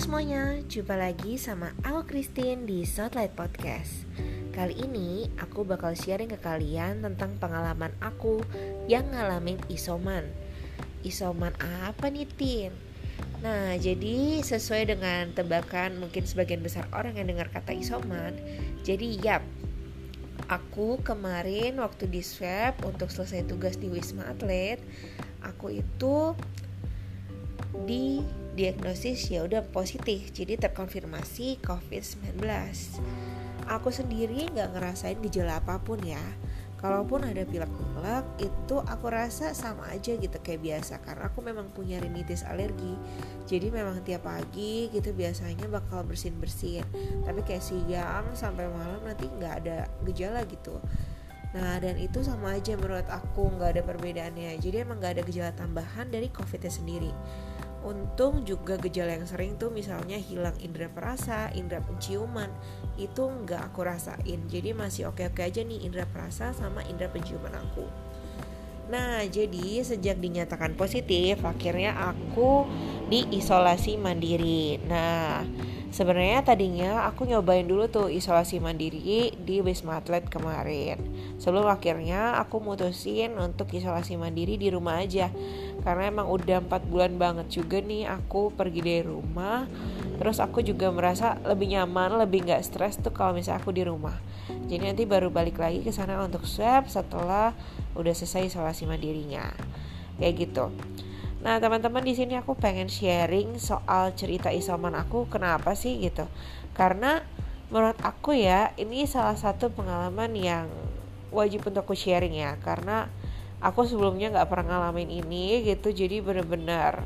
semuanya, jumpa lagi sama aku Christine di Spotlight Podcast Kali ini aku bakal sharing ke kalian tentang pengalaman aku yang ngalamin isoman Isoman apa nih Tin? Nah jadi sesuai dengan tebakan mungkin sebagian besar orang yang dengar kata isoman Jadi yap, aku kemarin waktu di swab untuk selesai tugas di Wisma Atlet Aku itu di diagnosis ya udah positif. Jadi terkonfirmasi COVID-19 aku sendiri nggak ngerasain gejala apa pun ya. Kalaupun ada pilek-pilek itu aku rasa sama aja gitu kayak biasa. Karena aku memang punya rinitis alergi. Jadi memang tiap pagi gitu biasanya bakal bersin-bersin. Tapi kayak siang sampai malam nanti nggak ada gejala gitu. Nah dan itu sama aja menurut aku nggak ada perbedaannya. Jadi emang nggak ada gejala tambahan dari COVID-nya sendiri Untung juga gejala yang sering tuh misalnya hilang indera perasa, indera penciuman itu nggak aku rasain. Jadi masih oke-oke aja nih indera perasa sama indera penciuman aku. Nah, jadi sejak dinyatakan positif, akhirnya aku diisolasi mandiri. Nah, Sebenarnya tadinya aku nyobain dulu tuh isolasi mandiri di Wisma Atlet kemarin. Sebelum akhirnya aku mutusin untuk isolasi mandiri di rumah aja. Karena emang udah 4 bulan banget juga nih aku pergi dari rumah. Terus aku juga merasa lebih nyaman, lebih nggak stres tuh kalau misalnya aku di rumah. Jadi nanti baru balik lagi ke sana untuk swab setelah udah selesai isolasi mandirinya. Kayak gitu. Nah, teman-teman di sini aku pengen sharing soal cerita isoman aku kenapa sih gitu. Karena menurut aku ya, ini salah satu pengalaman yang wajib untuk aku sharing ya karena aku sebelumnya nggak pernah ngalamin ini gitu. Jadi bener-bener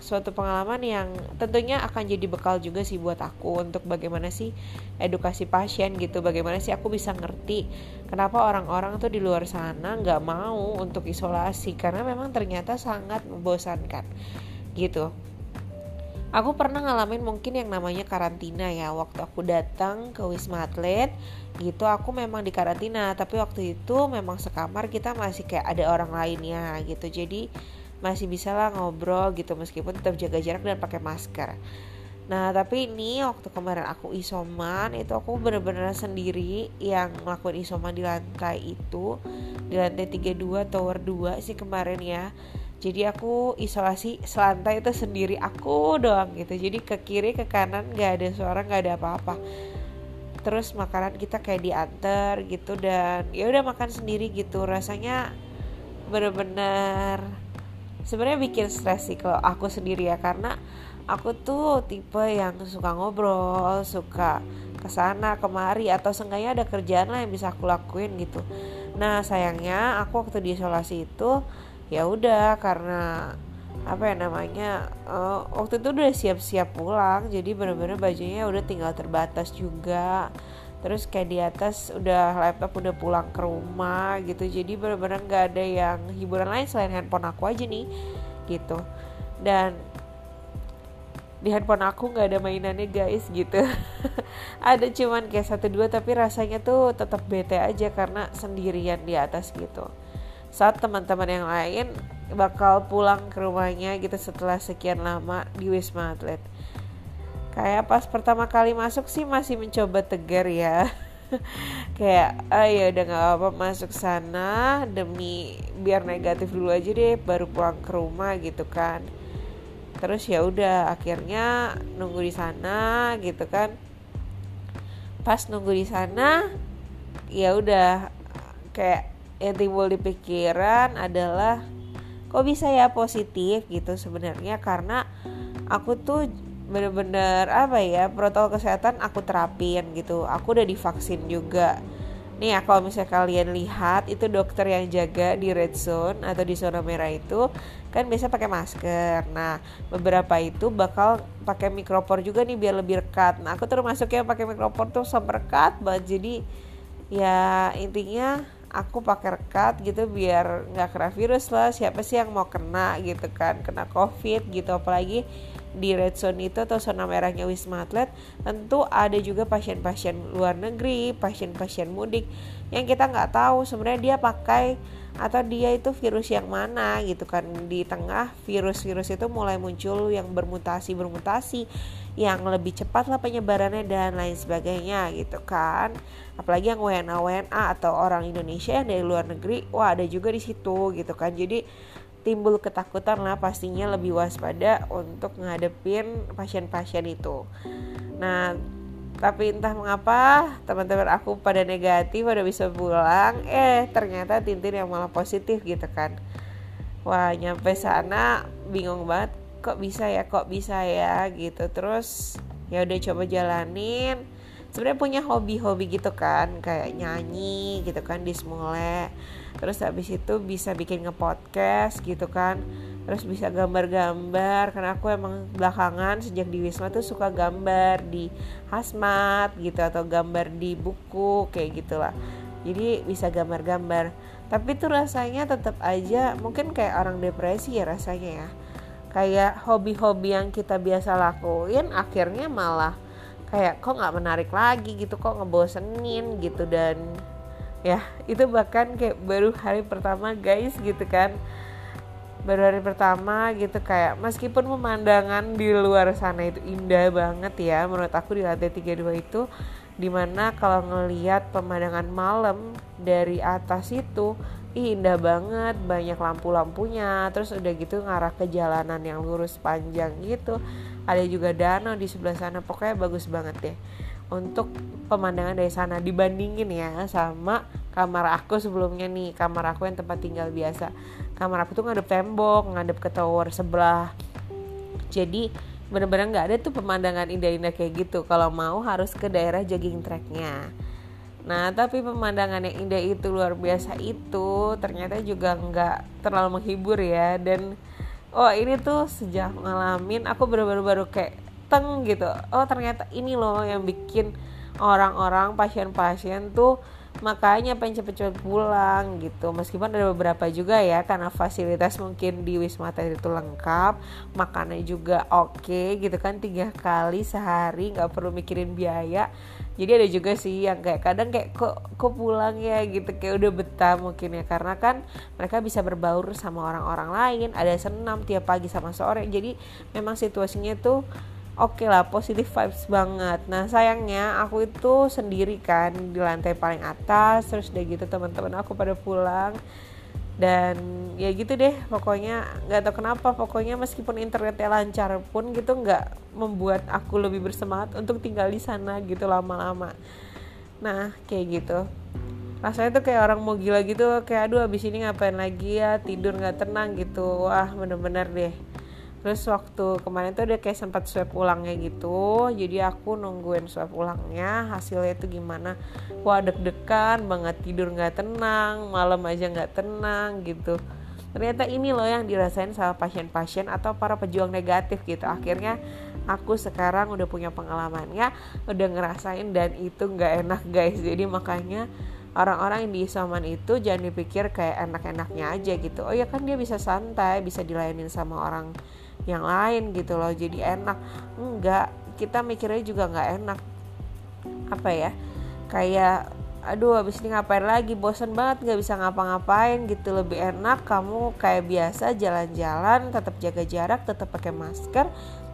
suatu pengalaman yang tentunya akan jadi bekal juga sih buat aku untuk bagaimana sih edukasi pasien gitu bagaimana sih aku bisa ngerti kenapa orang-orang tuh di luar sana nggak mau untuk isolasi karena memang ternyata sangat membosankan gitu aku pernah ngalamin mungkin yang namanya karantina ya. Waktu aku datang ke Wisma Atlet gitu aku memang di karantina tapi waktu itu memang sekamar kita masih kayak ada orang lainnya gitu. Jadi masih bisa lah ngobrol gitu meskipun tetap jaga jarak dan pakai masker. Nah tapi ini waktu kemarin aku isoman itu aku bener-bener sendiri yang ngelakuin isoman di lantai itu Di lantai 32 tower 2 sih kemarin ya Jadi aku isolasi selantai itu sendiri aku doang gitu. Jadi ke kiri ke kanan gak ada suara gak ada apa-apa. Terus makanan kita kayak diantar gitu dan ya udah makan sendiri gitu. Rasanya bener-bener sebenarnya bikin stres sih kalau aku sendiri ya. Karena aku tuh tipe yang suka ngobrol suka ke sana kemari atau seenggaknya ada kerjaan lah yang bisa aku lakuin gitu. Nah sayangnya aku waktu di isolasi itu ya udah karena apa ya namanya uh, waktu itu udah siap-siap pulang jadi bener-bener bajunya udah tinggal terbatas juga. Terus kayak di atas udah laptop udah pulang ke rumah gitu jadi bener-bener nggak ada yang hiburan lain selain handphone aku aja nih gitu. Dan di handphone aku nggak ada mainannya guys gitu. Ada cuman kayak satu dua tapi rasanya tuh tetap bete aja karena sendirian di atas gitu saat teman-teman yang lain bakal pulang ke rumahnya gitu setelah sekian lama di Wisma Atlet. Kayak pas pertama kali masuk sih masih mencoba tegar ya. Kayak ah ya udah nggak apa masuk sana demi biar negatif dulu aja deh baru pulang ke rumah gitu kan. Terus ya udah akhirnya nunggu di sana gitu kan. Pas nunggu di sana ya udah kayak yang timbul di pikiran adalah kok bisa ya positif gitu sebenarnya? Karena aku tuh bener-bener apa ya protokol kesehatan aku terapin gitu. Aku udah divaksin juga. Nih ya kalau misalnya kalian lihat itu dokter yang jaga di red zone atau di zona merah itu kan biasa pakai masker. Nah beberapa itu bakal pakai mikropor juga nih biar lebih rekat. Nah aku termasuk yang pakai mikropor tuh sama rekat banget. Jadi ya intinya aku pakai rekat gitu biar nggak kena virus lah. Siapa sih yang mau kena gitu kan? Kena covid gitu. Apalagi di red zone itu atau zona merahnya Wisma Atlet tentu ada juga pasien-pasien luar negeri, pasien-pasien mudik yang kita nggak tahu sebenarnya dia pakai atau dia itu virus yang mana gitu kan. Di tengah virus-virus itu mulai muncul yang bermutasi bermutasi yang lebih cepat lah penyebarannya dan lain sebagainya gitu kan. Apalagi yang WNA WNA atau orang Indonesia yang dari luar negeri wah ada juga di situ gitu kan. Jadi timbul ketakutan lah pastinya lebih waspada untuk ngadepin pasien-pasien itu. Nah tapi entah mengapa teman-teman aku pada negatif pada bisa pulang eh ternyata Tintin yang malah positif gitu kan. Wah nyampe sana bingung banget kok bisa ya kok bisa ya gitu. Terus ya udah coba jalanin sebenarnya punya hobi-hobi gitu kan kayak nyanyi gitu kan di semule terus habis itu bisa bikin ngepodcast gitu kan. Terus bisa gambar-gambar karena aku emang belakangan sejak di Wisma tuh suka gambar di hasmat gitu atau gambar di buku kayak gitulah. Jadi bisa gambar-gambar. Tapi tuh rasanya tetap aja mungkin kayak orang depresi ya rasanya ya. Kayak hobi-hobi yang kita biasa lakuin akhirnya malah kayak kok nggak menarik lagi gitu? Kok ngebosenin? gitu. Dan ya itu bahkan kayak baru hari pertama guys gitu kan. Baru hari pertama gitu kayak meskipun pemandangan di luar sana itu indah banget ya menurut aku di lantai 32 itu di mana kalau ngelihat pemandangan malam dari atas itu Ih, indah banget banyak lampu-lampunya terus udah gitu ngarah ke jalanan yang lurus panjang gitu. Ada juga danau di sebelah sana pokoknya bagus banget deh. Untuk pemandangan dari sana dibandingin ya sama kamar aku sebelumnya nih. Kamar aku yang tempat tinggal biasa. Kamar aku tuh ngadep tembok ngadep ke tower sebelah. Jadi bener-bener nggak ada tuh pemandangan indah-indah kayak gitu. Kalau mau harus ke daerah jogging tracknya Nah, tapi pemandangan yang indah itu luar biasa itu ternyata juga nggak terlalu menghibur ya dan oh ini tuh sejak ngalamin aku baru-baru baru kayak teng gitu. Oh, ternyata ini loh yang bikin orang-orang pasien-pasien tuh makanya pengen cepet-cepet pulang gitu. Meskipun ada beberapa juga ya karena fasilitas mungkin di Wisma Atlet itu lengkap makannya juga oke okay, gitu kan tiga kali sehari nggak perlu mikirin biaya. Jadi ada juga sih yang kayak kadang kayak kok kok pulang ya? gitu. Kayak udah betah mungkin ya karena kan mereka bisa berbaur sama orang-orang lain ada senam tiap pagi sama sore. Jadi memang situasinya tuh oke okay lah positif vibes banget. Nah sayangnya aku itu sendiri kan di lantai paling atas terus udah gitu teman-teman aku pada pulang. Dan ya gitu deh pokoknya nggak tahu kenapa pokoknya meskipun internetnya lancar pun gitu nggak membuat aku lebih bersemangat untuk tinggal di sana gitu lama-lama. Nah kayak gitu. Rasanya tuh kayak orang mau gila gitu kayak aduh abis ini ngapain lagi ya? Tidur nggak tenang gitu. Wah bener-bener deh terus waktu kemarin tuh udah kayak sempat swab ulangnya gitu jadi aku nungguin swab ulangnya hasilnya itu gimana? Wah deg-degan banget tidur nggak tenang malam aja nggak tenang gitu. Ternyata ini loh yang dirasain sama pasien-pasien atau para pejuang negatif gitu. Akhirnya aku sekarang udah punya pengalamannya udah ngerasain dan itu nggak enak guys. Jadi makanya orang-orang yang di isoman itu jangan dipikir kayak enak-enaknya aja gitu. Oh ya kan dia bisa santai bisa dilayanin sama orang yang lain gitu loh jadi enak. Enggak kita mikirnya juga nggak enak. Apa ya? Kayak aduh abis ini ngapain lagi? Bosan banget nggak bisa ngapa-ngapain gitu. Lebih enak kamu kayak biasa jalan-jalan tetap jaga jarak tetap pakai masker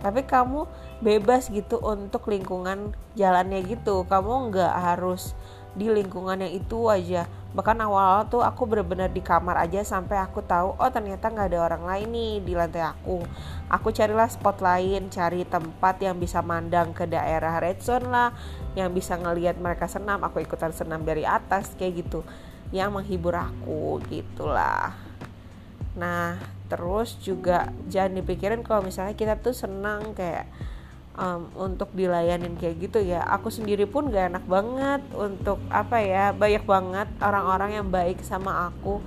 tapi kamu bebas gitu untuk lingkungan jalannya gitu. Kamu nggak harus di lingkungan yang itu aja bahkan awal-awal tuh aku bener-bener di kamar aja sampai aku tahu oh ternyata nggak ada orang lain nih di lantai aku. Aku carilah spot lain cari tempat yang bisa mandang ke daerah red zone lah yang bisa ngelihat mereka senam aku ikutan senam dari atas kayak gitu yang menghibur aku gitulah. Nah terus juga jangan dipikirin kalau misalnya kita tuh senang kayak um, untuk dilayanin kayak gitu ya aku sendiri pun gak enak banget untuk apa ya banyak banget orang-orang yang baik sama aku.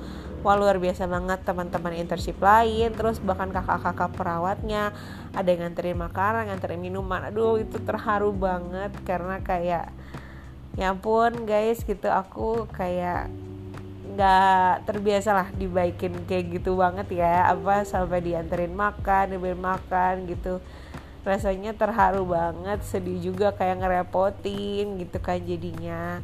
Wah luar biasa banget teman-teman internship lain terus bahkan kakak-kakak perawatnya ada yang nganterin makanan nganterin minuman. Aduh itu terharu banget karena kayak ya ampun guys gitu aku kayak nggak terbiasa lah dibaikin kayak gitu banget ya. Apa sampai dianterin makan dibeliin makan gitu rasanya terharu banget sedih juga kayak ngerepotin gitu kan jadinya.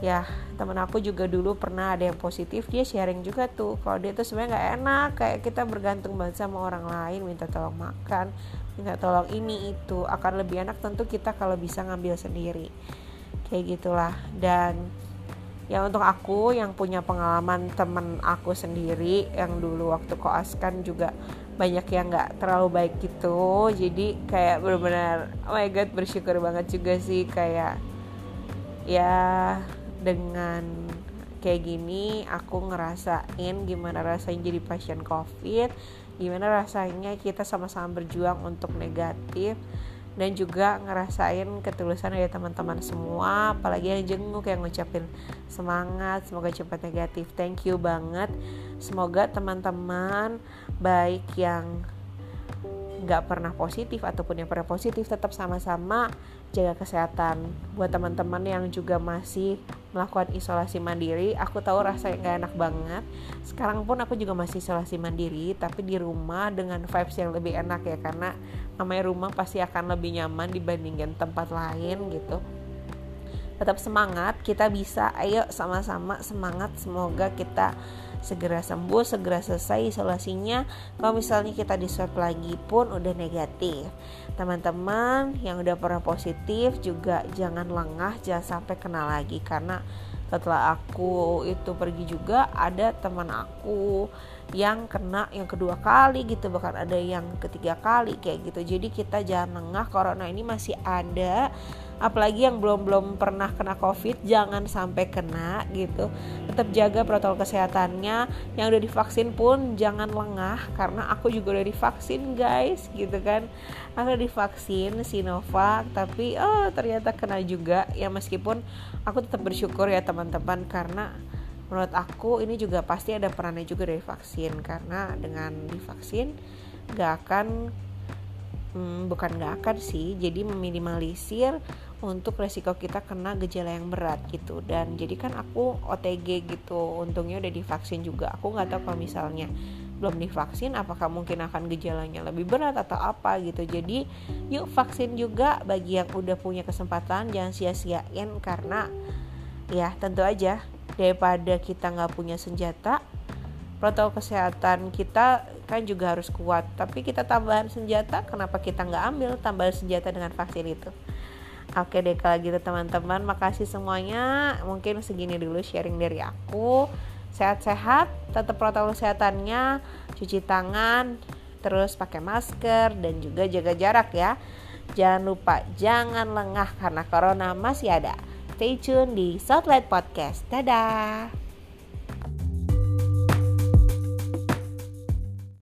Ya temen aku juga dulu pernah ada yang positif dia sharing juga tuh kalau dia tuh sebenarnya nggak enak kayak kita bergantung banget sama orang lain minta tolong makan minta tolong ini itu akan lebih enak tentu kita kalau bisa ngambil sendiri. Kayak gitulah dan ya untuk aku yang punya pengalaman temen aku sendiri yang dulu waktu koas kan juga banyak yang nggak terlalu baik gitu. Jadi kayak benar-benar oh my god bersyukur banget juga sih kayak ya dengan kayak gini aku ngerasain gimana rasanya jadi pasien covid gimana rasanya kita sama-sama berjuang untuk negatif dan juga ngerasain ketulusan dari teman-teman semua apalagi yang jenguk yang ngucapin semangat semoga cepat negatif. Thank you banget. Semoga teman-teman baik yang nggak pernah positif ataupun yang pernah positif tetap sama-sama jaga kesehatan. Buat teman-teman yang juga masih melakukan isolasi mandiri aku tahu rasanya nggak enak banget. Sekarang pun aku juga masih isolasi mandiri tapi di rumah dengan vibes yang lebih enak ya karena namanya rumah pasti akan lebih nyaman dibandingkan tempat lain gitu tetap semangat kita bisa ayo sama-sama semangat semoga kita segera sembuh segera selesai isolasinya. Kalau misalnya kita di swab lagi pun udah negatif. Teman-teman yang udah pernah positif juga jangan lengah jangan sampai kena lagi. Karena setelah aku itu pergi juga ada teman aku yang kena yang kedua kali gitu bahkan ada yang ketiga kali kayak gitu. Jadi kita jangan lengah corona ini masih ada. Apalagi yang belum belum pernah kena covid jangan sampai kena gitu. Tetap jaga protokol kesehatannya. Yang udah divaksin pun jangan lengah karena aku juga udah divaksin guys gitu kan. Aku udah divaksin Sinovac tapi oh ternyata kena juga. Ya meskipun aku tetap bersyukur ya teman-teman karena menurut aku ini juga pasti ada perannya juga dari vaksin. Karena dengan divaksin gak akan hmm, bukan gak akan sih jadi meminimalisir untuk resiko kita kena gejala yang berat gitu. Dan jadi kan aku OTG gitu untungnya udah divaksin juga. Aku nggak tahu kalau misalnya belum divaksin apakah mungkin akan gejalanya lebih berat atau apa gitu. Jadi yuk vaksin juga bagi yang udah punya kesempatan jangan sia-siain karena ya tentu aja daripada kita nggak punya senjata protokol kesehatan kita kan juga harus kuat. Tapi kita tambahan senjata kenapa kita nggak ambil tambahan senjata dengan vaksin itu? Oke deh kalau gitu teman-teman makasih semuanya. Mungkin segini dulu sharing dari aku. Sehat-sehat tetap protokol kesehatannya Cuci tangan Terus pakai masker Dan juga jaga jarak ya. Jangan lupa jangan lengah karena corona masih ada Stay tune di Southlight Podcast. Dadah